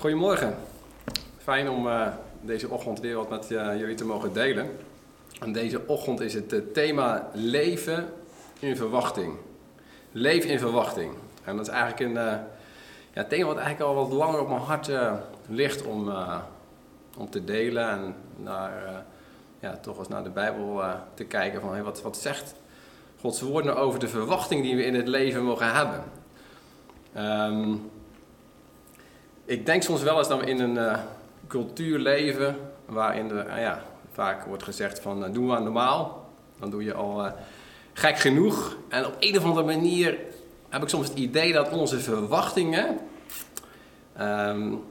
Goedemorgen. Fijn om uh, deze ochtend weer wat met uh, jullie te mogen delen. En deze ochtend is het uh, thema leven in verwachting. Leef in verwachting. En dat is eigenlijk een ja, thema wat eigenlijk al wat langer op mijn hart ligt om, om te delen. En naar, ja, toch eens naar de Bijbel te kijken van hey, wat, wat zegt Gods woord nou over de verwachting die we in het leven mogen hebben. Um, ik denk soms wel eens dat we in een uh, cultuur leven waarin er uh, ja, vaak wordt gezegd van uh, doe maar normaal. Dan doe je al gek genoeg. En op een of andere manier heb ik soms het idee dat onze verwachtingen um,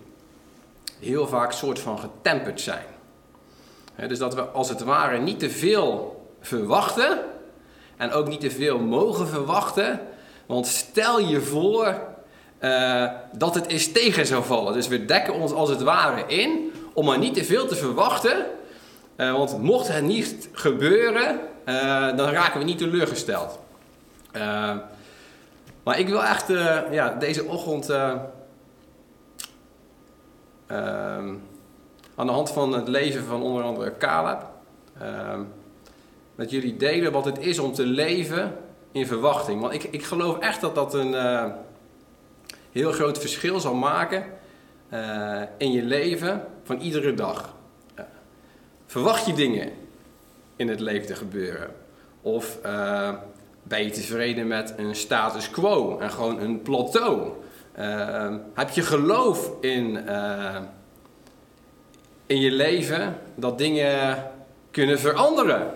heel vaak soort van getemperd zijn. Dus dat we als het ware niet te veel verwachten en ook niet te veel mogen verwachten. Want stel je voor uh, dat het eens tegen zou vallen. Dus we dekken ons als het ware in om maar niet te veel te verwachten. Uh, want mocht het niet gebeuren, uh, dan raken we niet teleurgesteld. maar ik wil echt ja, deze ochtend aan de hand van het leven van onder andere Caleb met jullie delen wat het is om te leven in verwachting. Want ik, ik geloof echt dat dat een heel groot verschil zal maken uh, in je leven van iedere dag. Verwacht je dingen in het leven te gebeuren? Of uh, ben je tevreden met een status quo en gewoon een plateau? heb je geloof in, in je leven dat dingen kunnen veranderen?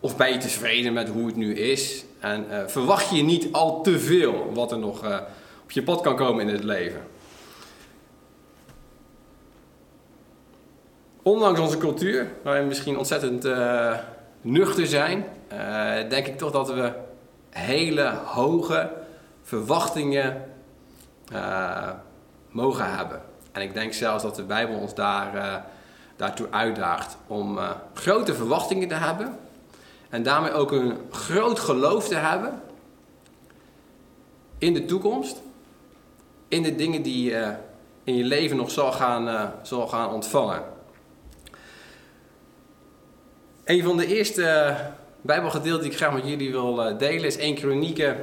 Of ben je tevreden met hoe het nu is en uh, verwacht je niet al te veel wat er nog uh, op je pad kan komen in het leven. Ondanks onze cultuur, waarin we misschien ontzettend uh, nuchter zijn, denk ik toch dat we hele hoge verwachtingen mogen hebben. En ik denk zelfs dat de Bijbel ons daar, daartoe uitdaagt om grote verwachtingen te hebben en daarmee ook een groot geloof te hebben in de toekomst. In de dingen die je in je leven nog zal gaan, uh, zal gaan ontvangen. Een van de eerste Bijbelgedeelten die ik graag met jullie wil delen is 1 Kronieken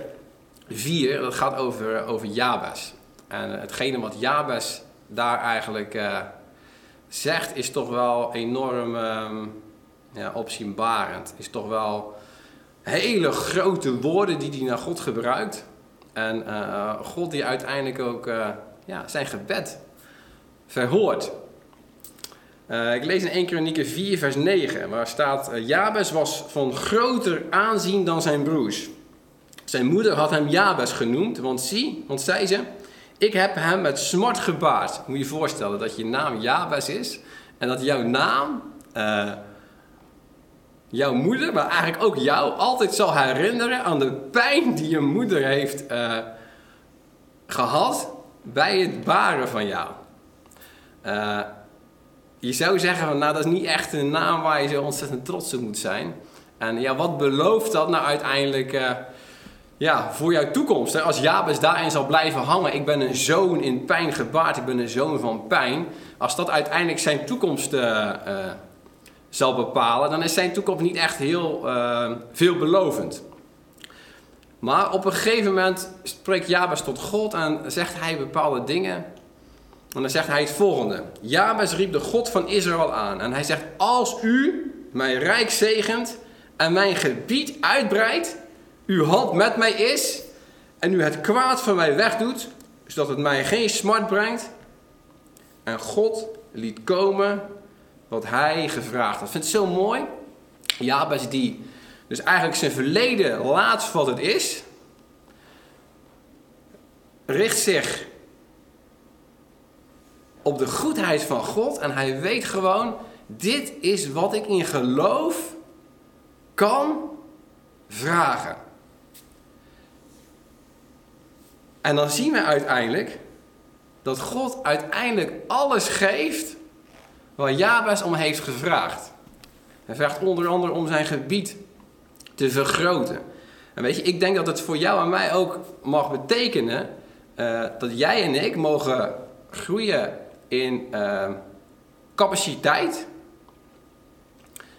4. Dat gaat over, over Jabes. En hetgene wat Jabes daar eigenlijk zegt is toch wel enorm um, ja, opzienbarend. Is toch wel hele grote woorden die hij naar God gebruikt. En uh, God die uiteindelijk ook uh, ja, zijn gebed verhoort. Uh, ik lees in 1 Kronieken 4 vers 9 waar staat... Jabes was van groter aanzien dan zijn broers. Zijn moeder had hem Jabes genoemd, want zie, want zei ze... Ik heb hem met smart gebaard. Moet je je voorstellen dat je naam Jabes is... en dat jouw naam jouw moeder, maar eigenlijk ook jou, altijd zal herinneren aan de pijn die je moeder heeft uh, gehad bij het baren van jou. Uh, je zou zeggen, van, nou dat is niet echt een naam waar je zo ontzettend trots op moet zijn. En ja, wat belooft dat nou uiteindelijk uh, ja, voor jouw toekomst? Hè? Als Jabes daarin zal blijven hangen, ik ben een zoon in pijn gebaard, ik ben een zoon van pijn. Als dat uiteindelijk zijn toekomst zal bepalen, dan is zijn toekomst niet echt heel uh, veelbelovend. Maar op een gegeven moment spreekt Jabes tot God en zegt hij bepaalde dingen. En dan zegt hij het volgende. Jabes riep de God van Israël aan. En hij zegt, als u mijn rijk zegent en mijn gebied uitbreidt, uw hand met mij is en u het kwaad van mij wegdoet, zodat het mij geen smart brengt. En God liet komen wat hij gevraagd had. Vind het zo mooi. Jabes die dus eigenlijk zijn verleden laat wat het is. Richt zich op de goedheid van God. En hij weet gewoon, dit is wat ik in geloof kan vragen. En dan zien we uiteindelijk dat God uiteindelijk alles geeft waar Jabes om heeft gevraagd. Hij vraagt onder andere om zijn gebied te vergroten. En weet je, ik denk dat het voor jou en mij ook mag betekenen uh, dat jij en ik mogen groeien in ehm, capaciteit.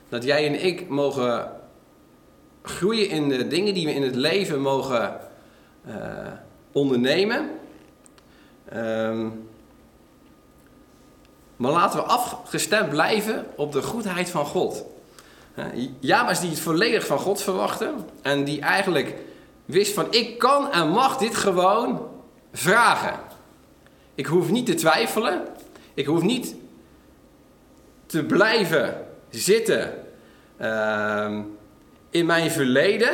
Dat jij en ik mogen groeien in de dingen die we in het leven mogen uh, ondernemen. Ehm, maar laten we afgestemd blijven op de goedheid van God. Jabes die het volledig van God verwachtte en die eigenlijk wist van ik kan en mag dit gewoon vragen. Ik hoef niet te twijfelen. Ik hoef niet te blijven zitten uh, in mijn verleden.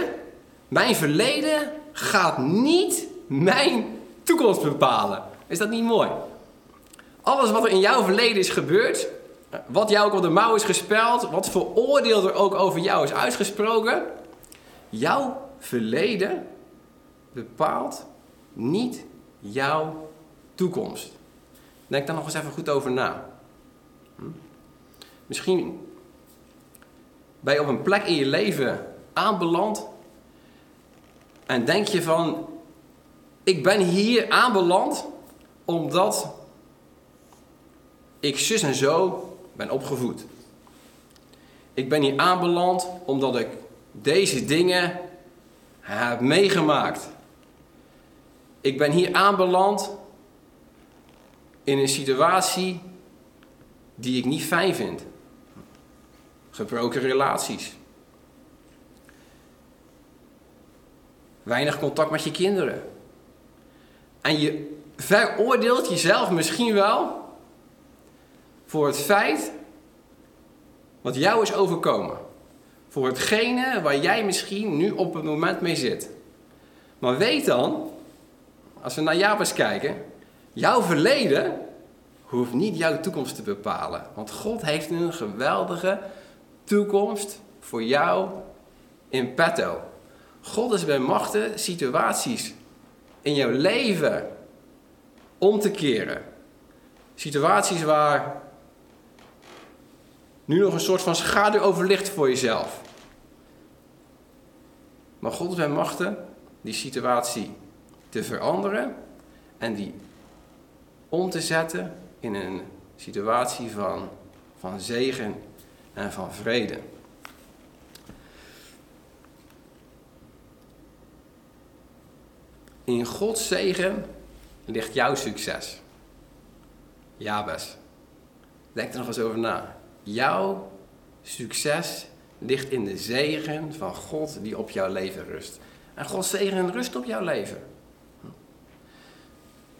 Mijn verleden gaat niet mijn toekomst bepalen. Is dat niet mooi? Alles wat er in jouw verleden is gebeurd, wat jou ook op de mouw is gespeld, wat voor oordeel er ook over jou is uitgesproken, jouw verleden bepaalt niet jouw toekomst. Denk daar nog eens even goed over na. Hm? Misschien ben je op een plek in je leven aanbeland en denk je van, ik ben hier aanbeland omdat ik zus en zo ben opgevoed. Ik ben hier aanbeland omdat ik deze dingen heb meegemaakt. Ik ben hier aanbeland in een situatie die ik niet fijn vind. Gebroken relaties. Weinig contact met je kinderen. En je veroordeelt jezelf misschien wel voor het feit wat jou is overkomen. Voor hetgene waar jij misschien nu op het moment mee zit. Maar weet dan, als we naar Jabes kijken, jouw verleden hoeft niet jouw toekomst te bepalen. Want God heeft een geweldige toekomst voor jou in petto. God is bij machten situaties in jouw leven om te keren. Situaties waar nu nog een soort van schaduw over ligt voor jezelf. Maar God bij machten die situatie te veranderen en die om te zetten in een situatie van, van zegen en van vrede. In Gods zegen ligt jouw succes. Jabes. Denk er nog eens over na. Jouw succes ligt in de zegen van God die op jouw leven rust. En Gods zegen rust op jouw leven.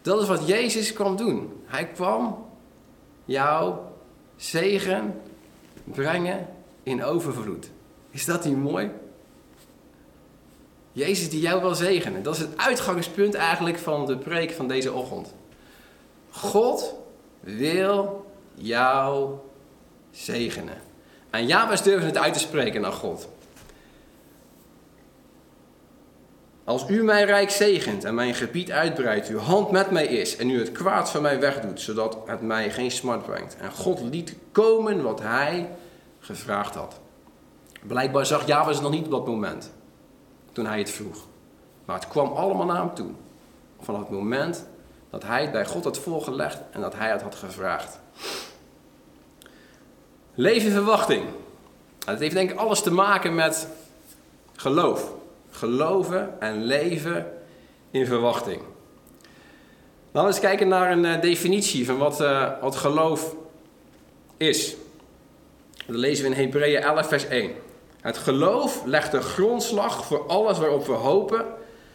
Dat is wat Jezus kwam doen. Hij kwam jouw zegen brengen in overvloed. Is dat niet mooi? Jezus die jou wil zegenen. Dat is het uitgangspunt eigenlijk van de preek van deze ochtend. God wil jou zegenen. En Jabes durven het uit te spreken naar God. Als u mijn rijk zegent en mijn gebied uitbreidt, uw hand met mij is en u het kwaad van mij wegdoet, zodat het mij geen smart brengt. En God liet komen wat hij gevraagd had. Blijkbaar zag Jabes nog niet op dat moment, toen hij het vroeg. Maar het kwam allemaal naar hem toe. Vanaf het moment dat hij het bij God had voorgelegd en dat hij het had gevraagd. Leven in verwachting. Het heeft denk ik alles te maken met geloof. Geloven en leven in verwachting. Laten we eens kijken naar een uh, definitie van wat, uh, wat geloof is. Dat lezen we in Hebreeën 11, vers 1. Het geloof legt de grondslag voor alles waarop we hopen.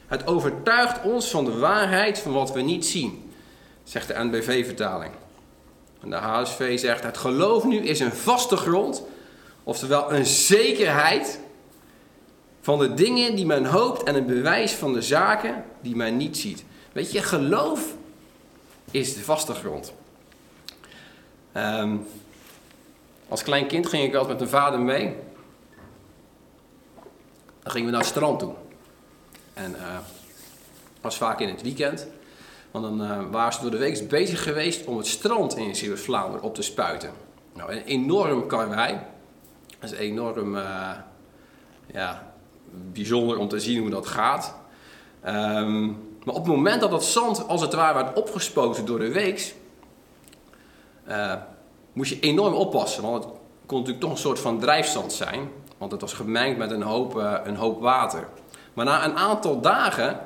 Het overtuigt ons van de waarheid van wat we niet zien, zegt de NBV-vertaling. En de HSV zegt: Het geloof nu is een vaste grond, oftewel een zekerheid van de dingen die men hoopt en een bewijs van de zaken die men niet ziet. Weet je, geloof is de vaste grond. Um, als klein kind ging ik altijd met mijn vader mee. Dan gingen we naar het strand toe. En uh, was vaak in het weekend. Want dan uh, waren ze door de week bezig geweest om het strand in Zeeuws-Vlaanderen op te spuiten. Nou, een enorm karwei. Dat is enorm uh, ja, bijzonder om te zien hoe dat gaat. Um, maar op het moment dat dat zand als het ware werd opgespoten door de weeks, eh, moest je enorm oppassen. Want het kon natuurlijk toch een soort van drijfstand zijn. Want het was gemengd met een hoop, eh, een hoop water. Maar na een aantal dagen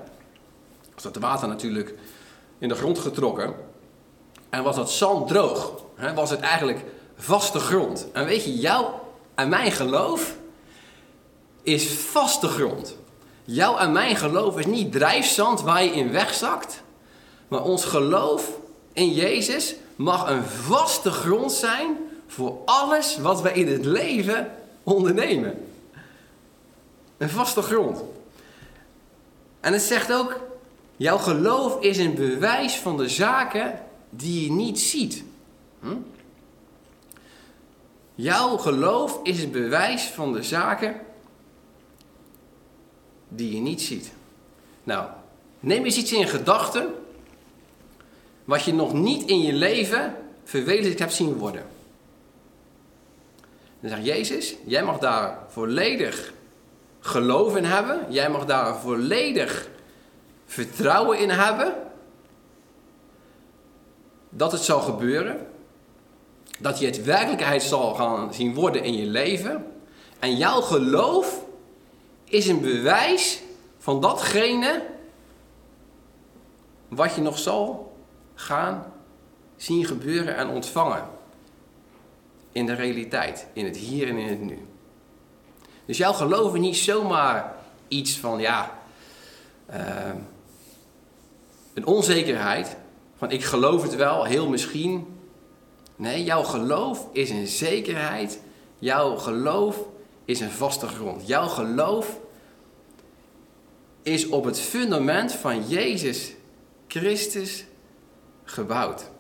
was dat water natuurlijk in de grond getrokken. En was dat zand droog. Hè, was het eigenlijk vaste grond. En weet je, jouw en mijn geloof is vaste grond. Jouw en mijn geloof is niet drijfzand waar je in wegzakt. Maar ons geloof in Jezus mag een vaste grond zijn voor alles wat wij in het leven ondernemen. Een vaste grond. En het zegt ook, jouw geloof is een bewijs van de zaken die je niet ziet. Hm? Jouw geloof is het bewijs van de zaken die je niet ziet. Nou, neem eens iets in gedachten wat je nog niet in je leven verwezenlijkt hebt zien worden. Dan zegt Jezus, jij mag daar volledig geloof in hebben. Jij mag daar volledig vertrouwen in hebben. Dat het zal gebeuren. Dat je het werkelijkheid zal gaan zien worden in je leven. En jouw geloof is een bewijs van datgene wat je nog zal gaan zien gebeuren en ontvangen. In de realiteit, in het hier en in het nu. Dus jouw geloof is niet zomaar iets van, ja, uh, een onzekerheid. Van ik geloof het wel, heel misschien. Nee, jouw geloof is een zekerheid. Jouw geloof is een vaste grond. Jouw geloof is op het fundament van Jezus Christus gebouwd.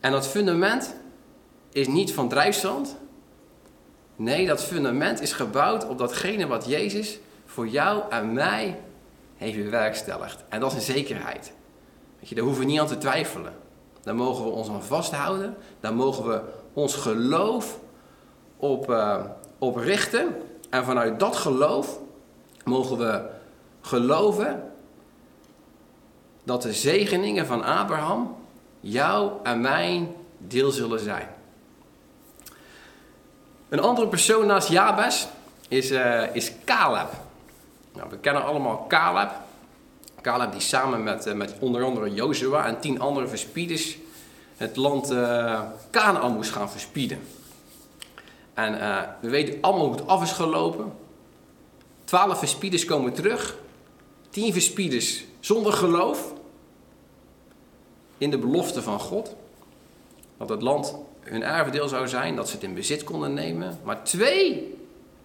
En dat fundament is niet van drijfzand. Nee, dat fundament is gebouwd op datgene wat Jezus voor jou en mij heeft bewerkstelligd. En dat is een zekerheid. Weet je, daar hoeven we niet aan te twijfelen. Daar mogen we ons aan vasthouden. Daar mogen we ons geloof op, uh, richten. En vanuit dat geloof mogen we geloven dat de zegeningen van Abraham jou en mijn deel zullen zijn. Een andere persoon naast Jabes is, uh, is Caleb. Nou, we kennen allemaal Caleb. Caleb die samen met, uh, met onder andere Jozua en tien andere verspieders het land uh, Canaan moest gaan verspieden. En we weten allemaal hoe het af is gelopen. Twaalf verspieders komen terug. Tien verspieders zonder geloof in de belofte van God. Dat het land hun erfdeel zou zijn, dat ze het in bezit konden nemen. Maar twee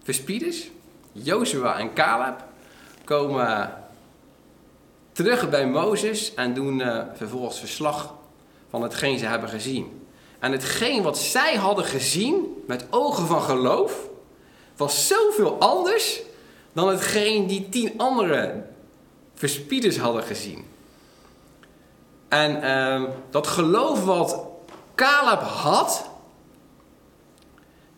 verspieders, Jozua en Caleb, komen terug bij Mozes en doen uh, vervolgens verslag van hetgeen ze hebben gezien. En hetgeen wat zij hadden gezien met ogen van geloof, was zoveel anders dan hetgeen die tien andere verspieders hadden gezien. En uh, dat geloof wat Caleb had,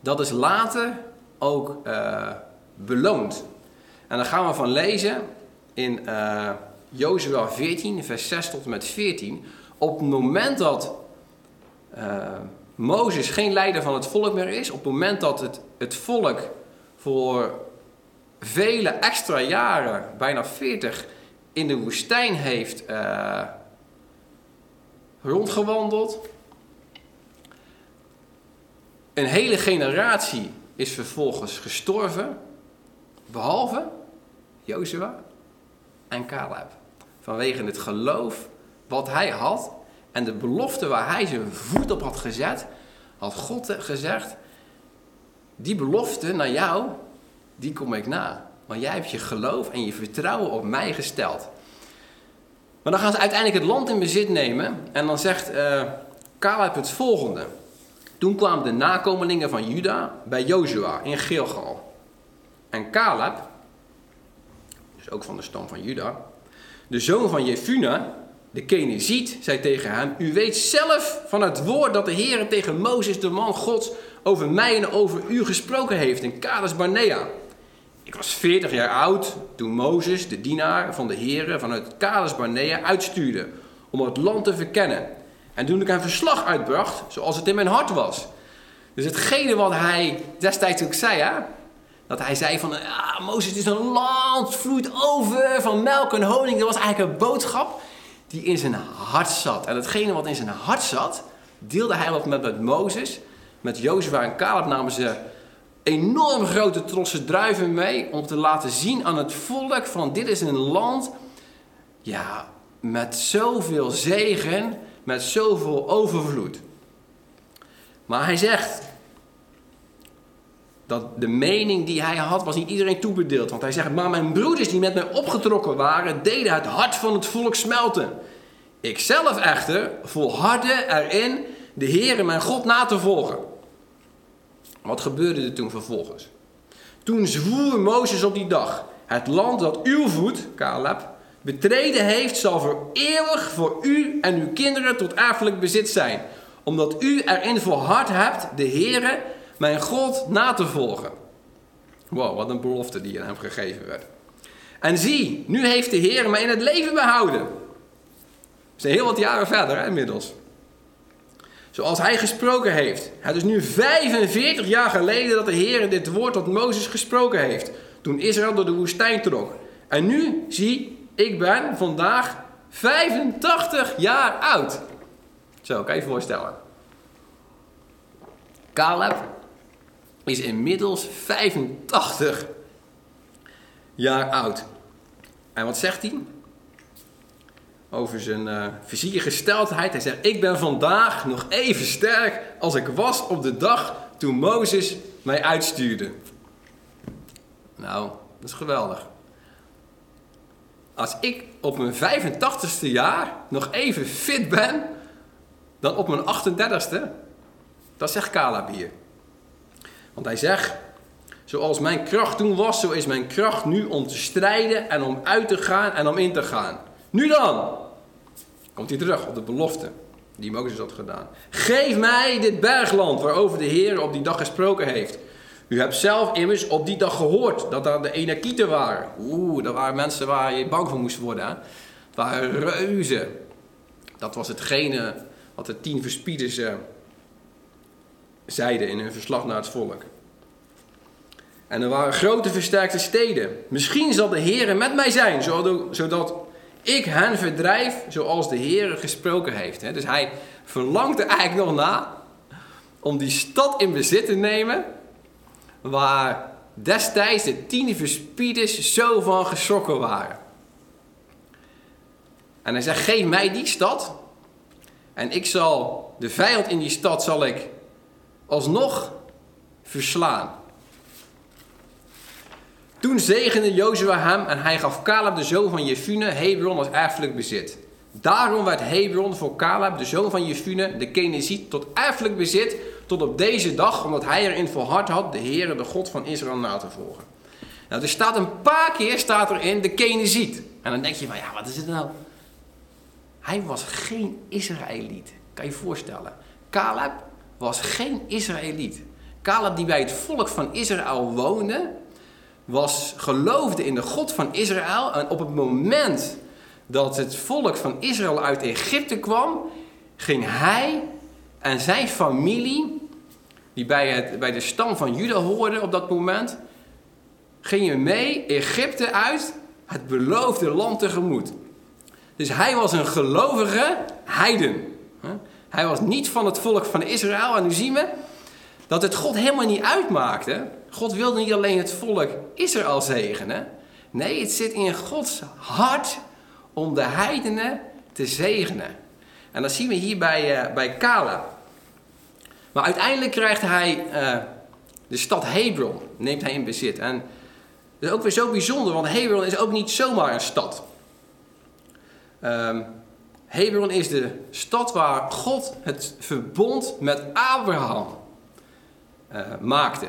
dat is later ook uh, beloond. En daar gaan we van lezen in uh, Jozua 14, vers 6 tot en met 14. Op het moment dat uh, Mozes geen leider van het volk meer is, op het moment dat het, het volk voor vele extra jaren, bijna 40, in de woestijn heeft uh, rondgewandeld. Een hele generatie is vervolgens gestorven, behalve Jozua en Caleb. Vanwege het geloof wat hij had en de belofte waar hij zijn voet op had gezet, had God gezegd: Die belofte naar jou, die kom ik na. Want jij hebt je geloof en je vertrouwen op mij gesteld. Maar dan gaan ze uiteindelijk het land in bezit nemen. En dan zegt uh, Caleb het volgende. Toen kwamen de nakomelingen van Juda bij Jozua in Gilgal. En Caleb, dus ook van de stam van Juda, de zoon van Jefuna, de Keniziet, zei tegen hem: U weet zelf van het woord dat de Heer tegen Mozes, de man Gods, over mij en over u gesproken heeft in Kades Barnea. Ik was 40 jaar oud toen Mozes, de dienaar van de Heer, vanuit Kades Barnea uitstuurde om het land te verkennen. En toen ik een verslag uitbracht, zoals het in mijn hart was. Dus hetgene wat hij destijds ook zei, hè, dat hij zei van, ja, Mozes, is een land, vloeit over van melk en honing. Dat was eigenlijk een boodschap die in zijn hart zat. En hetgene wat in zijn hart zat, deelde hij wat met, met Mozes. Met Jozua en Caleb namen ze enorm grote trossen druiven mee om te laten zien aan het volk van dit is een land ja, met zoveel zegen, met zoveel overvloed. Maar hij zegt dat de mening die hij had was niet iedereen toebedeeld. Want hij zegt, maar mijn broeders die met mij opgetrokken waren, deden het hart van het volk smelten. Ikzelf echter volhardde erin de Heere mijn God na te volgen. Wat gebeurde er toen vervolgens? Toen zwoer Mozes op die dag: Het land dat uw voet, Caleb, betreden heeft, zal voor eeuwig voor u en uw kinderen tot erfelijk bezit zijn. Omdat u erin volhard hebt de Heere, mijn God, na te volgen. Wow, wat een belofte die aan hem gegeven werd. En zie, nu heeft de Heer mij in het leven behouden. We zijn heel wat jaren verder inmiddels. Zoals hij gesproken heeft. Het is nu 45 jaar geleden dat de Heer dit woord tot Mozes gesproken heeft. Toen Israël door de woestijn trok. En nu, zie, ik ben vandaag 85 jaar oud. Zo, kan je je voorstellen. Caleb is inmiddels 85 jaar oud. En wat zegt hij? over zijn uh, fysieke gesteldheid. Hij zegt: Ik ben vandaag nog even sterk als ik was op de dag toen Mozes mij uitstuurde. Nou, dat is geweldig. Als ik op mijn 85ste jaar nog even fit ben dan op mijn 38ste, dat zegt Caleb hier. Want hij zegt: Zoals mijn kracht toen was, zo is mijn kracht nu om te strijden en om uit te gaan en om in te gaan. Nu dan, komt hij terug op de belofte die Mozes had gedaan. Geef mij dit bergland waarover de Heer op die dag gesproken heeft. U hebt zelf immers op die dag gehoord dat daar de Enakieten waren. Oeh, dat waren mensen waar je bang voor moest worden. Hè? Het waren reuzen. Dat was hetgene wat de tien verspieders uh, zeiden in hun verslag naar het volk. En er waren grote versterkte steden. Misschien zal de Heer met mij zijn, zodat ik hen verdrijf zoals de Heer gesproken heeft. Dus hij verlangt er eigenlijk nog na om die stad in bezit te nemen waar destijds de tien verspieders zo van geschrokken waren. En hij zegt, geef mij die stad en ik zal de vijand in die stad zal ik alsnog verslaan. Toen zegende Jozua hem en hij gaf Caleb de zoon van Jefune Hebron als erfelijk bezit. Daarom werd Hebron voor Caleb de zoon van Jefune de Keneziet tot erfelijk bezit tot op deze dag, omdat hij erin volhard had de Heere, de God van Israël, na te volgen. Nou, er staat een paar keer staat erin de Keneziet. En dan denk je van, ja, wat is het nou? Hij was geen Israëliet. Kan je je voorstellen. Caleb was geen Israëliet. Caleb die bij het volk van Israël woonde, was, geloofde in de God van Israël. En op het moment dat het volk van Israël uit Egypte kwam, ging hij en zijn familie, die bij, bij de stam van Juda hoorden op dat moment, gingen mee Egypte uit, het beloofde land tegemoet. Dus hij was een gelovige heiden. Hij was niet van het volk van Israël. En nu zien we dat het God helemaal niet uitmaakte God wilde niet alleen het volk Israël zegenen. Nee, het zit in Gods hart om de heidenen te zegenen. En dat zien we hier bij, uh, bij Kala. Maar uiteindelijk krijgt hij uh, de stad Hebron, neemt hij in bezit. En dat is ook weer zo bijzonder, want Hebron is ook niet zomaar een stad. Um, Hebron is de stad waar God het verbond met Abraham uh, maakte.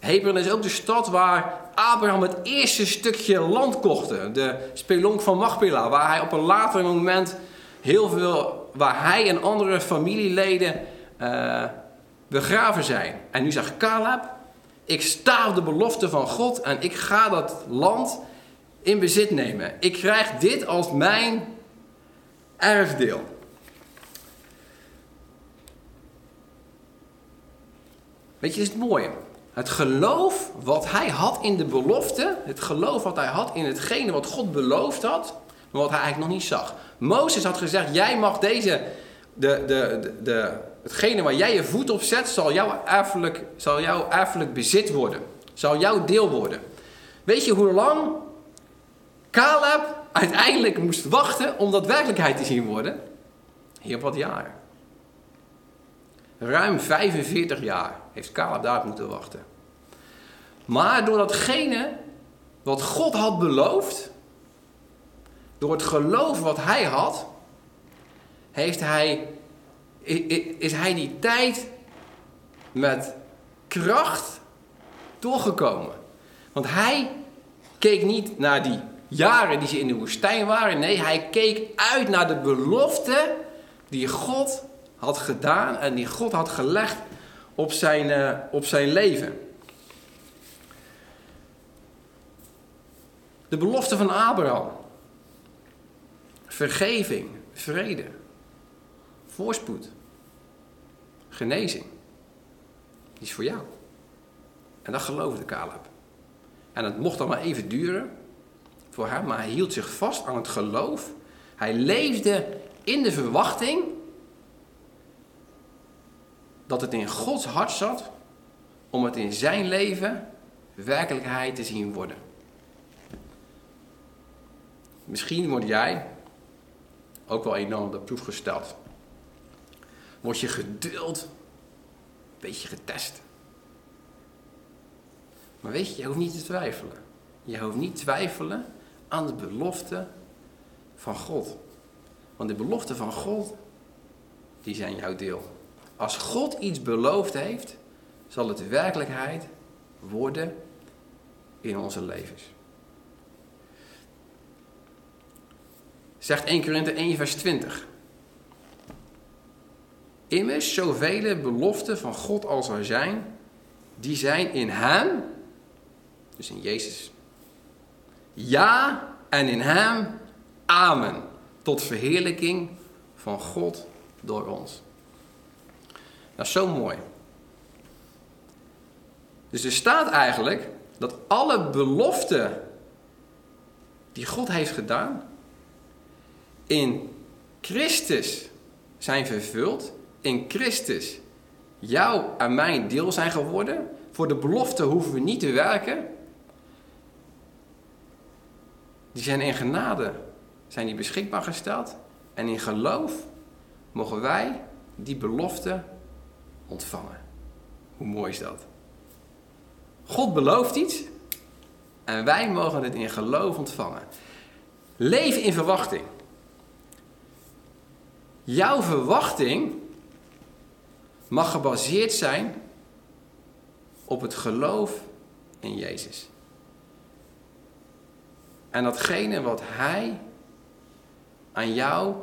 Hebron is ook de stad waar Abraham het eerste stukje land kocht. De spelonk van Machpela, waar hij op een later moment heel veel, waar hij en andere familieleden uh, begraven zijn. En nu zegt Caleb, ik sta op de belofte van God en ik ga dat land in bezit nemen. Ik krijg dit als mijn erfdeel. Weet je, is het mooie. Het geloof wat hij had in de belofte, het geloof wat hij had in hetgene wat God beloofd had, maar wat hij eigenlijk nog niet zag. Mozes had gezegd, jij mag deze, de, de, de hetgene waar jij je voet op zet, zal jouw erfelijk, zal jouw erfelijk bezit worden. Zal jouw deel worden. Weet je hoe lang Caleb uiteindelijk moest wachten om dat werkelijkheid te zien worden? Heel wat jaren. Ruim 45 jaar heeft Caleb daar moeten wachten. Maar door datgene wat God had beloofd, door het geloof wat hij had, heeft hij, is hij die tijd met kracht doorgekomen. Want hij keek niet naar die jaren die ze in de woestijn waren. Nee, hij keek uit naar de belofte die God had gedaan en die God had gelegd op zijn, uh, op zijn leven. De belofte van Abraham. Vergeving, vrede, voorspoed, genezing. Die is voor jou. En dat geloofde Caleb. En het mocht dan maar even duren voor hem, maar hij hield zich vast aan het geloof. Hij leefde in de verwachting dat het in Gods hart zat om het in zijn leven werkelijkheid te zien worden. Misschien word jij ook wel enorm op de proef gesteld. Word je geduld een beetje getest. Maar weet je, je hoeft niet te twijfelen. Je hoeft niet te twijfelen aan de belofte van God. Want de beloften van God, die zijn jouw deel. Als God iets beloofd heeft, zal het werkelijkheid worden in onze levens. Zegt 1 Korinthe 1 vers 20. Immers, zoveel beloften van God als er zijn, die zijn in Hem, dus in Jezus. Ja en in Hem, Amen. Tot verheerlijking van God door ons. Dat is zo mooi. Dus er staat eigenlijk dat alle beloften die God heeft gedaan, in Christus zijn vervuld, in Christus jou en mijn deel zijn geworden. Voor de belofte hoeven we niet te werken. Die zijn in genade, zijn die beschikbaar gesteld. En in geloof mogen wij die belofte ontvangen. Hoe mooi is dat? God belooft iets en wij mogen het in geloof ontvangen. Leef in verwachting. Jouw verwachting mag gebaseerd zijn op het geloof in Jezus. En datgene wat Hij aan jou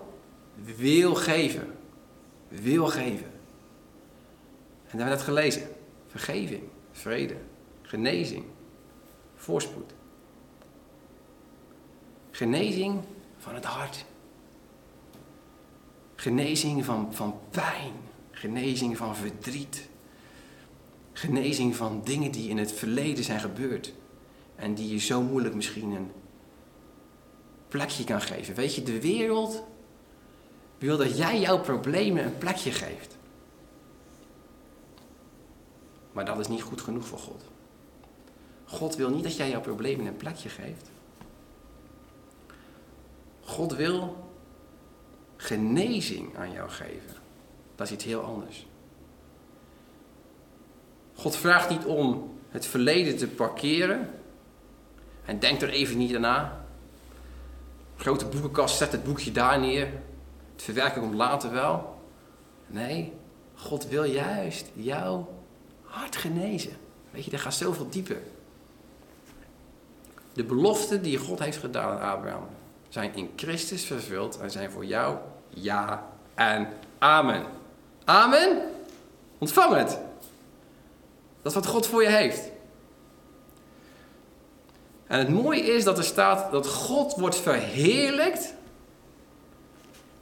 wil geven. Wil geven. En daar hebben we net gelezen. Vergeving, vrede, genezing, voorspoed. Genezing van het hart. Genezing van, van pijn. Genezing van verdriet. Genezing van dingen die in het verleden zijn gebeurd. En die je zo moeilijk misschien een plekje kan geven. Weet je, de wereld wil dat jij jouw problemen een plekje geeft. Maar dat is niet goed genoeg voor God. God wil niet dat jij jouw problemen een plekje geeft. God wil genezing aan jou geven. Dat is iets heel anders. God vraagt niet om het verleden te parkeren. En denk er even niet daarna. Grote boekenkast, zet het boekje daar neer. Het verwerken komt later wel. Nee, God wil juist jouw hart genezen. Weet je, dat gaat zoveel dieper. De beloften die God heeft gedaan aan Abraham zijn in Christus vervuld en zijn voor jou ja en amen. Amen? Ontvang het. Dat is wat God voor je heeft. En het mooie is dat er staat dat God wordt verheerlijkt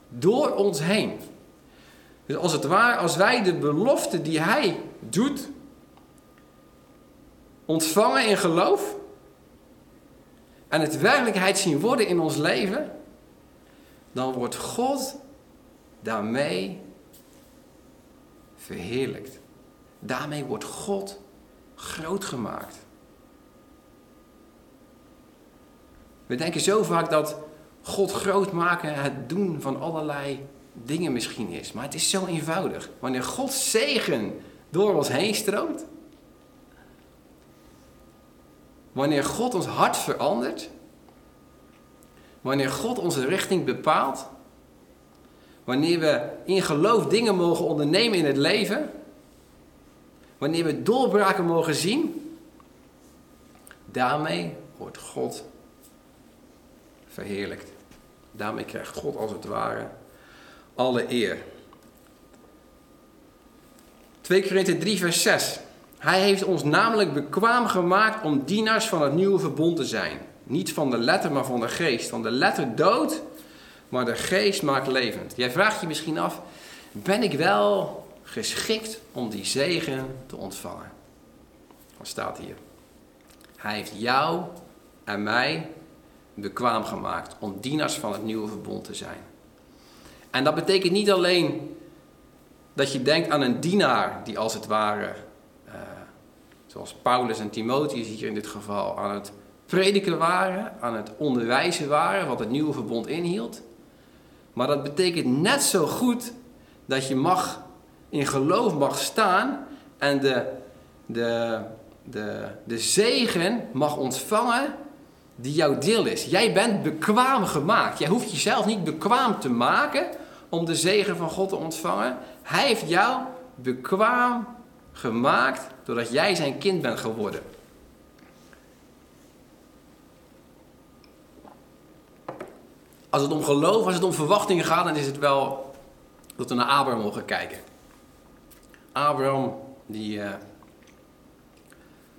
door ons heen. Dus als het ware, als wij de belofte die Hij doet, ontvangen in geloof en het werkelijkheid zien worden in ons leven, dan wordt God daarmee verheerlijkt. Daarmee wordt God groot gemaakt. We denken zo vaak dat God groot maken het doen van allerlei dingen misschien is. Maar het is zo eenvoudig. Wanneer God zegen door ons heen stroomt. Wanneer God ons hart verandert. Wanneer God onze richting bepaalt. Wanneer we in geloof dingen mogen ondernemen in het leven. Wanneer we doorbraken mogen zien. Daarmee wordt God verheerlijkt. Daarmee krijgt God als het ware alle eer. 2 Korinthe 3 vers 6. Hij heeft ons namelijk bekwaam gemaakt om dienaars van het nieuwe verbond te zijn. Niet van de letter, maar van de geest. Van de letter dood, maar de geest maakt levend. Jij vraagt je misschien af, ben ik wel geschikt om die zegen te ontvangen? Wat staat hier? Hij heeft jou en mij bekwaam gemaakt om dienaars van het nieuwe verbond te zijn. En dat betekent niet alleen dat je denkt aan een dienaar die als het ware, uh, zoals Paulus en Timotheus hier in dit geval, aan het prediken waren, aan het onderwijzen waren, wat het nieuwe verbond inhield. Maar dat betekent net zo goed dat je mag, in geloof mag staan en de, de, de, de zegen mag ontvangen die jouw deel is. Jij bent bekwaam gemaakt. Jij hoeft jezelf niet bekwaam te maken om de zegen van God te ontvangen. Hij heeft jou bekwaam gemaakt doordat jij zijn kind bent geworden. Als het om geloof, als het om verwachtingen gaat, dan is het wel dat we naar Abraham mogen kijken. Abraham, die, uh,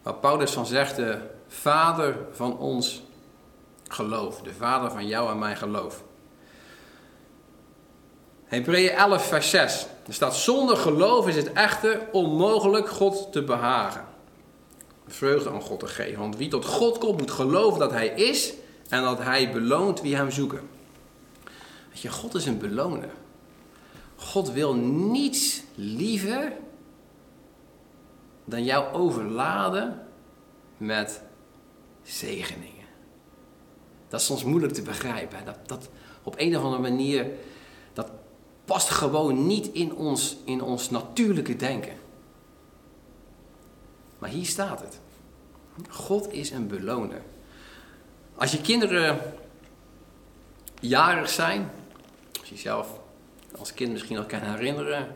waar Paulus van zegt, de vader van ons geloof. De vader van jou en mijn geloof. Hebreeën 11, vers 6. Er staat: Zonder geloof is het echter onmogelijk God te behagen. Vreugde aan God te geven. Want wie tot God komt, moet geloven dat Hij is en dat Hij beloont wie Hem zoeken. Weet je, God is een beloner. God wil niets liever dan jou overladen met zegeningen. Dat is soms moeilijk te begrijpen. Dat, dat op een of andere manier, dat past gewoon niet in ons, in ons natuurlijke denken. Maar hier staat het. God is een beloner. Als je kinderen jarig zijn, als je zelf als kind misschien nog kan herinneren,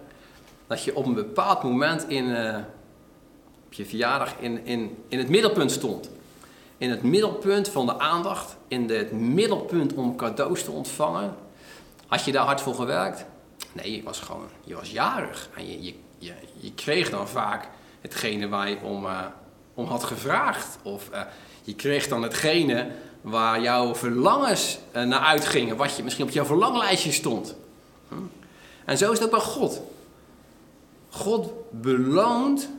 dat je op een bepaald moment in, uh, op je verjaardag in, in, in het middelpunt stond in het middelpunt van de aandacht, in het middelpunt om cadeaus te ontvangen. Had je daar hard voor gewerkt? Nee, je was gewoon, je was jarig. En je, je, je, je kreeg dan vaak hetgene waar je om, uh, om had gevraagd. Of uh, je kreeg dan hetgene waar jouw verlangens uh, naar uitgingen. Wat je misschien op jouw verlanglijstje stond. Hm? En zo is het bij God. God beloont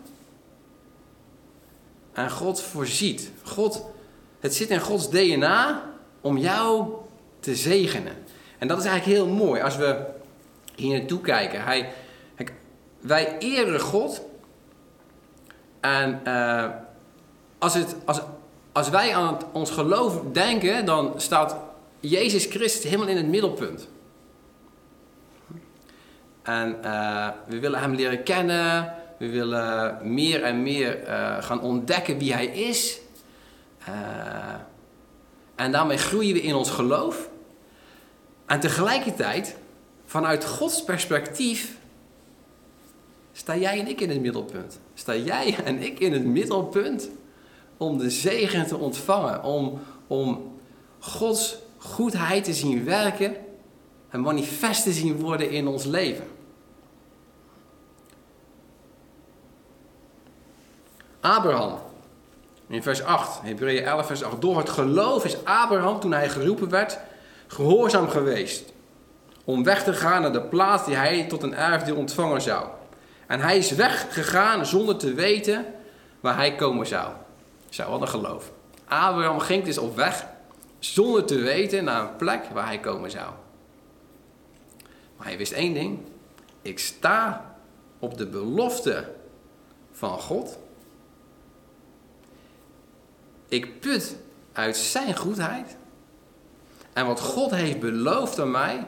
en God voorziet. God het zit in Gods DNA om jou te zegenen. En dat is eigenlijk heel mooi als we hier naartoe kijken. Hij, wij eren God. En uh, als, het, als, als wij aan ons geloof denken, dan staat Jezus Christus helemaal in het middelpunt. En uh, we willen Hem leren kennen. We willen meer en meer uh, gaan ontdekken wie Hij is. Uh, en daarmee groeien we in ons geloof. En tegelijkertijd, vanuit Gods perspectief, sta jij en ik in het middelpunt. Sta jij en ik in het middelpunt om de zegen te ontvangen. Om, om Gods goedheid te zien werken en manifest te zien worden in ons leven. Abraham in vers 8, Hebreeën 11, vers 8. Door het geloof is Abraham, toen hij geroepen werd, gehoorzaam geweest. Om weg te gaan naar de plaats die hij tot een erfdeel ontvangen zou. En hij is weggegaan zonder te weten waar hij komen zou. Zo, wat een geloof. Abraham ging dus op weg zonder te weten naar een plek waar hij komen zou. Maar hij wist één ding. Ik sta op de belofte van God. Ik put uit zijn goedheid. En wat God heeft beloofd aan mij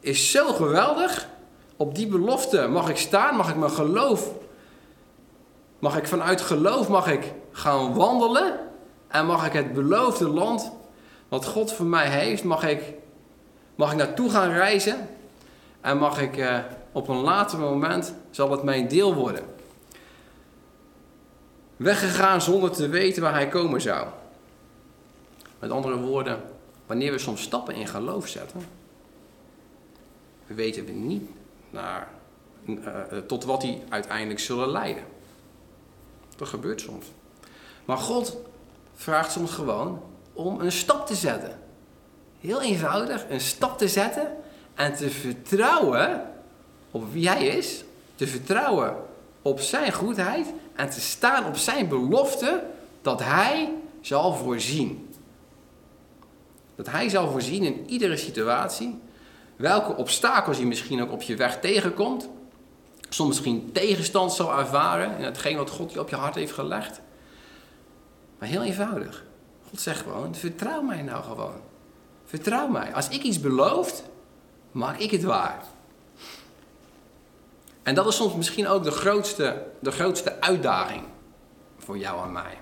is zo geweldig. Op die belofte mag ik staan, mag ik mijn geloof, mag ik vanuit geloof mag ik gaan wandelen en mag ik het beloofde land wat God voor mij heeft, mag ik, mag ik naartoe gaan reizen en mag ik eh, op een later moment, zal het mijn deel worden. Weggegaan zonder te weten waar hij komen zou. Met andere woorden, wanneer we soms stappen in geloof zetten, weten we niet naar, uh, tot wat die uiteindelijk zullen leiden. Dat gebeurt soms. Maar God vraagt soms gewoon om een stap te zetten. Heel eenvoudig, een stap te zetten en te vertrouwen op wie Hij is. Te vertrouwen op Zijn goedheid en te staan op Zijn belofte dat Hij zal voorzien. Dat Hij zal voorzien in iedere situatie. Welke obstakels je misschien ook op je weg tegenkomt. Soms misschien tegenstand zal ervaren in hetgeen wat God je op je hart heeft gelegd. Maar heel eenvoudig. God zegt gewoon, vertrouw mij nou gewoon. Vertrouw mij. Als ik iets beloof, maak ik het waar. En dat is soms misschien ook de grootste, de grootste uitdaging voor jou en mij.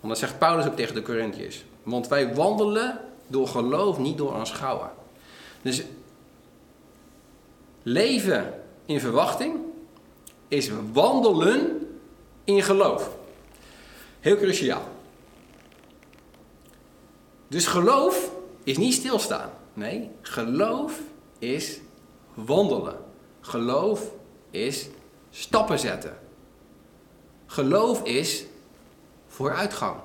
Want zegt Paulus ook tegen de Corinthiërs. Want wij wandelen door geloof, niet door aanschouwen. Dus leven in verwachting is wandelen in geloof. Heel cruciaal. Dus geloof is niet stilstaan. Nee, geloof is wandelen. Geloof is stappen zetten. Geloof is vooruitgang.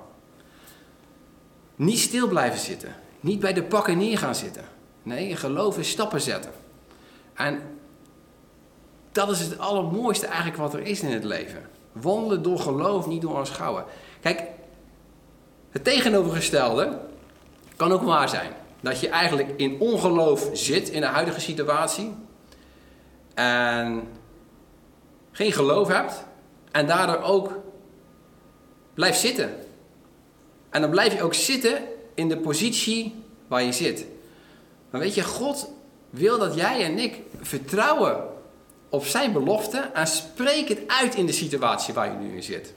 Niet stil blijven zitten. Niet bij de pakken neer gaan zitten. Nee, geloof is stappen zetten. En dat is het allermooiste eigenlijk wat er is in het leven. Wandelen door geloof, niet door aanschouwen. Kijk, het tegenovergestelde kan ook waar zijn. Dat je eigenlijk in ongeloof zit in de huidige situatie. En geen geloof hebt. En daardoor ook blijft zitten. En dan blijf je ook zitten in de positie waar je zit. Maar weet je, God wil dat jij en ik vertrouwen op zijn belofte en spreek het uit in de situatie waar je nu in zit.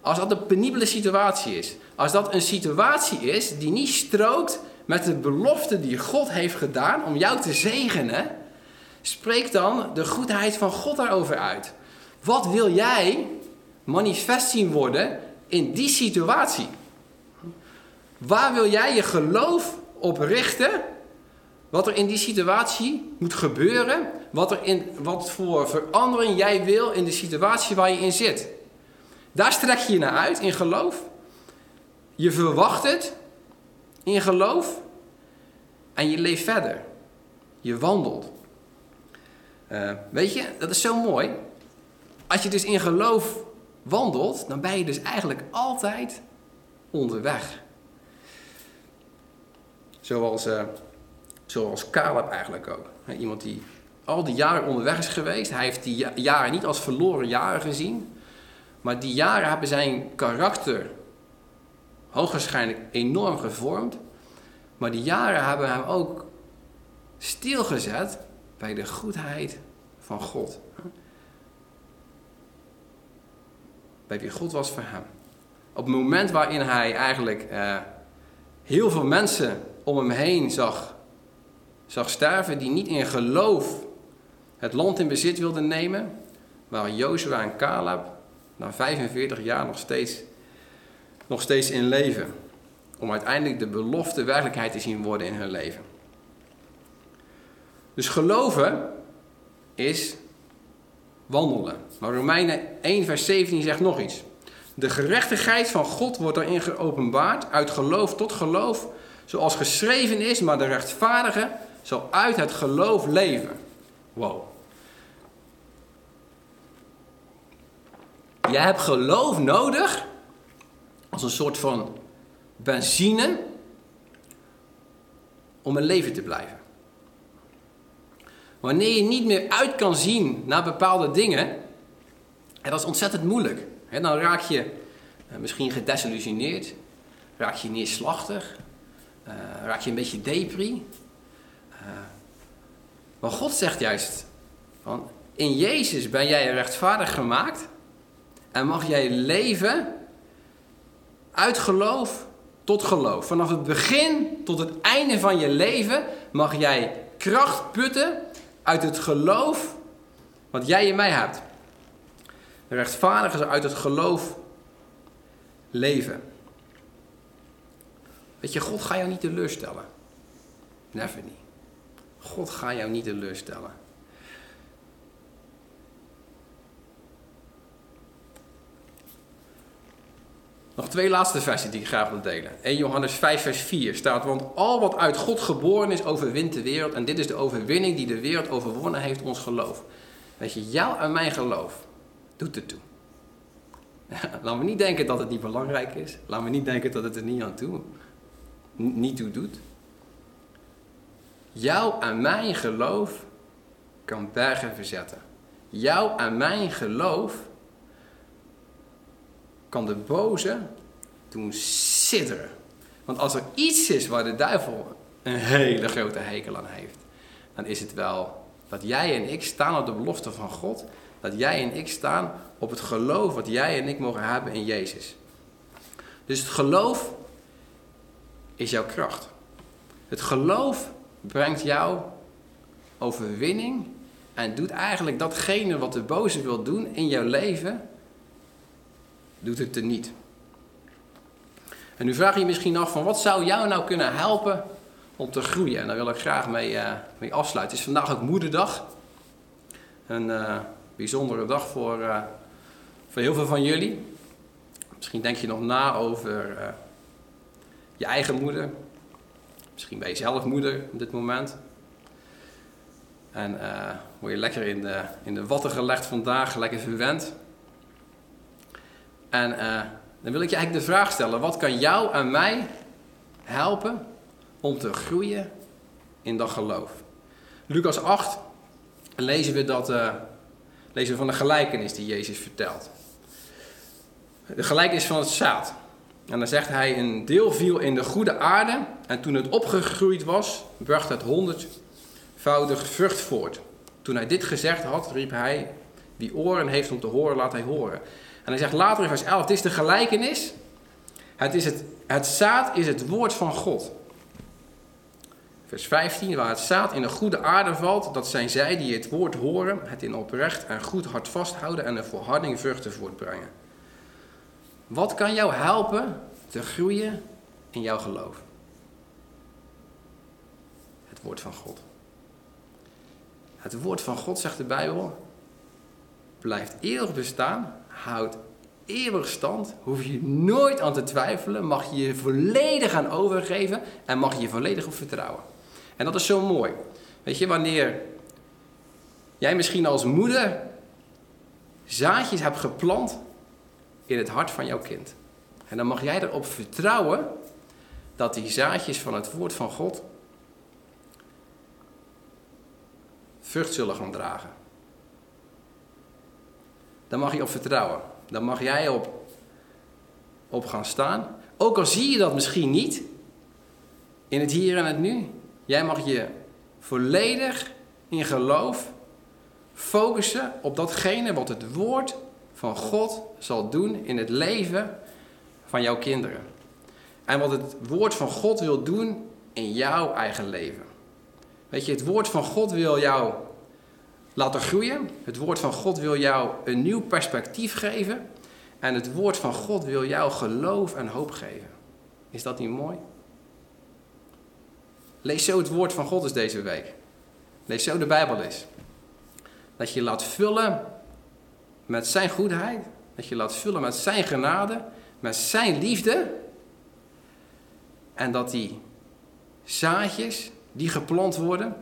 Als dat een penibele situatie is, als dat een situatie is die niet strookt met de belofte die God heeft gedaan om jou te zegenen, spreek dan de goedheid van God daarover uit. Wat wil jij manifest zien worden in die situatie? Waar wil jij je geloof op richten? Wat er in die situatie moet gebeuren? Wat, er in, wat voor verandering jij wil in de situatie waar je in zit? Daar strek je je naar uit in geloof. Je verwacht het in geloof. En je leeft verder. Je wandelt. Uh, weet je, dat is zo mooi. Als je dus in geloof wandelt, dan ben je dus eigenlijk altijd onderweg. Zoals, uh, zoals Caleb eigenlijk ook. Iemand die al die jaren onderweg is geweest. Hij heeft die jaren niet als verloren jaren gezien. Maar die jaren hebben zijn karakter hoogwaarschijnlijk enorm gevormd. Maar die jaren hebben hem ook stilgezet bij de goedheid van God. Bij wie God was voor hem. Op het moment waarin hij eigenlijk eh, heel veel mensen om hem heen zag, zag sterven die niet in geloof het land in bezit wilden nemen, waren Jozua en Caleb na 45 jaar nog steeds, nog steeds in leven. Om uiteindelijk de belofte werkelijkheid te zien worden in hun leven. Dus geloven is wandelen. Maar Romeinen 1, vers 17 zegt nog iets. De gerechtigheid van God wordt erin geopenbaard, uit geloof tot geloof, zoals geschreven is, maar de rechtvaardige zal uit het geloof leven. Wow. Jij hebt geloof nodig als een soort van benzine om een leven te blijven. Wanneer je niet meer uit kan zien naar bepaalde dingen, en dat is ontzettend moeilijk. dan raak je eh, misschien gedesillusioneerd, raak je neerslachtig, uh, raak je een beetje depri. Uh, maar God zegt juist, van, in Jezus ben jij rechtvaardig gemaakt en mag jij leven uit geloof tot geloof. Vanaf het begin tot het einde van je leven mag jij kracht putten uit het geloof wat jij in mij hebt. De rechtvaardigen uit het geloof leven. Weet je, God gaat jou niet teleurstellen. Never niet. God gaat jou niet teleurstellen. Nog twee laatste versen die ik graag wil delen. 1 Johannes 5, vers 4 staat: Want al wat uit God geboren is, overwint de wereld. En dit is de overwinning die de wereld overwonnen heeft, ons geloof. Weet je, jou en mijn geloof doet het toe. Laat me niet denken dat het niet belangrijk is. Laat me niet denken dat het er niet aan toe, niet toe doet. Jouw en mijn geloof kan bergen verzetten. Jouw en mijn geloof kan de boze doen sidderen. Want als er iets is waar de duivel een hele grote hekel aan heeft, dan is het wel dat jij en ik staan op de belofte van God. Dat jij en ik staan op het geloof wat jij en ik mogen hebben in Jezus. Dus het geloof is jouw kracht. Het geloof brengt jou overwinning en doet eigenlijk datgene wat de boze wil doen in jouw leven, doet het er niet. En nu vraag je je misschien af van wat zou jou nou kunnen helpen om te groeien? En daar wil ik graag mee, uh, mee afsluiten. Het is vandaag ook moederdag. Een uh, bijzondere dag voor, uh, voor heel veel van jullie. Misschien denk je nog na over je eigen moeder. Misschien ben je zelf moeder op dit moment. En word je lekker in de, in de watten gelegd vandaag, lekker verwend. En uh, dan wil ik je eigenlijk de vraag stellen: wat kan jou en mij helpen om te groeien in dat geloof? Lucas 8 lezen we, dat, uh, lezen we van de gelijkenis die Jezus vertelt. De gelijkenis van het zaad. En dan zegt hij: Een deel viel in de goede aarde. En toen het opgegroeid was, bracht het honderdvoudig vrucht voort. Toen hij dit gezegd had, riep hij: Wie oren heeft om te horen, laat hij horen. En hij zegt later in vers 11, het is de gelijkenis. Het, is het, het zaad is het woord van God. Vers 15, waar het zaad in een goede aarde valt, dat zijn zij die het woord horen, het in oprecht en goed hard vasthouden en een volharding vruchten voortbrengen. Wat kan jou helpen te groeien in jouw geloof? Het woord van God. Het woord van God, zegt de Bijbel, blijft eeuwig bestaan houdt eeuwig stand, hoef je nooit aan te twijfelen, mag je je volledig aan overgeven en mag je je volledig op vertrouwen. En dat is zo mooi. Weet je, wanneer jij misschien als moeder zaadjes hebt geplant in het hart van jouw kind. En dan mag jij erop vertrouwen dat die zaadjes van het woord van God vrucht zullen gaan dragen. Daar mag je op vertrouwen. Daar mag jij op, op gaan staan. Ook al zie je dat misschien niet in het hier en het nu. Jij mag je volledig in geloof focussen op datgene wat het woord van God zal doen in het leven van jouw kinderen. En wat het woord van God wil doen in jouw eigen leven. Weet je, het woord van God wil jou laten groeien. Het woord van God wil jou een nieuw perspectief geven. En het woord van God wil jou geloof en hoop geven. Is dat niet mooi? Lees zo het woord van God eens deze week. Lees zo de Bijbel eens. Dat je laat vullen met zijn goedheid. Dat je laat vullen met zijn genade. Met zijn liefde. En dat die zaadjes die geplant worden,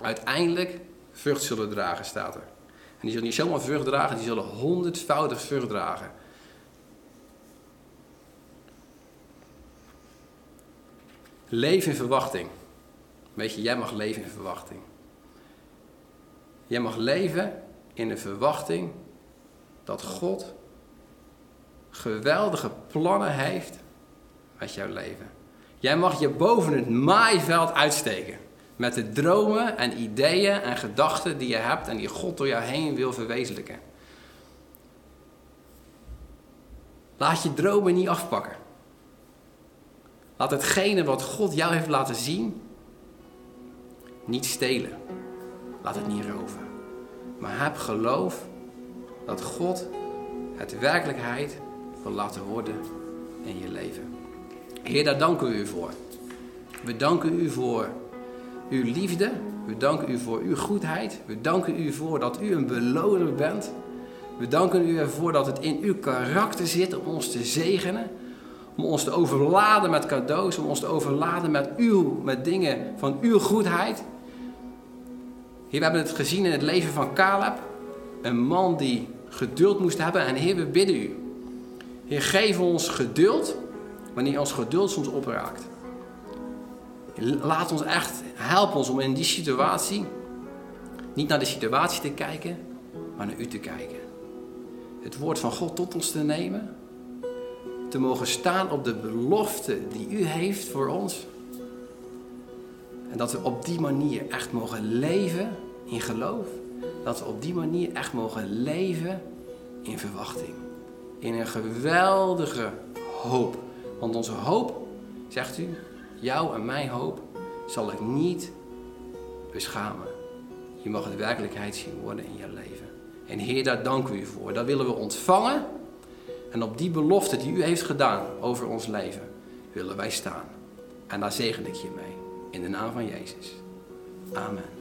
uiteindelijk vrucht zullen dragen, staat er. En die zullen niet zomaar vrucht dragen, die zullen honderdvoudig vrucht dragen. Leef in verwachting. Weet je, jij mag leven in verwachting. Jij mag leven in de verwachting dat God geweldige plannen heeft met jouw leven. Jij mag je boven het maaiveld uitsteken. Met de dromen en ideeën en gedachten die je hebt en die God door jou heen wil verwezenlijken. Laat je dromen niet afpakken. Laat hetgene wat God jou heeft laten zien niet stelen. Laat het niet roven. Maar heb geloof dat God het werkelijkheid wil laten worden in je leven. Heer, daar danken we u voor. We danken u voor uw liefde. We danken u voor uw goedheid. We danken u voor dat u een beloner bent. We danken u ervoor dat het in uw karakter zit om ons te zegenen. Om ons te overladen met cadeaus. Om ons te overladen met, uw, met dingen van uw goedheid. Heer, we hebben het gezien in het leven van Caleb. Een man die geduld moest hebben. En Heer, we bidden u. Heer, geef ons geduld wanneer ons geduld soms opraakt. Laat ons echt, help ons om in die situatie niet naar de situatie te kijken, maar naar u te kijken. Het woord van God tot ons te nemen. Te mogen staan op de belofte die u heeft voor ons. En dat we op die manier echt mogen leven in geloof. Dat we op die manier echt mogen leven in verwachting. In een geweldige hoop. Want onze hoop, zegt u, jouw en mijn hoop, zal ik niet beschamen. Je mag het werkelijkheid zien worden in je leven. En Heer, daar danken we u voor. Dat willen we ontvangen. En op die belofte die u heeft gedaan over ons leven, willen wij staan. En daar zegen ik je mee. In de naam van Jezus. Amen.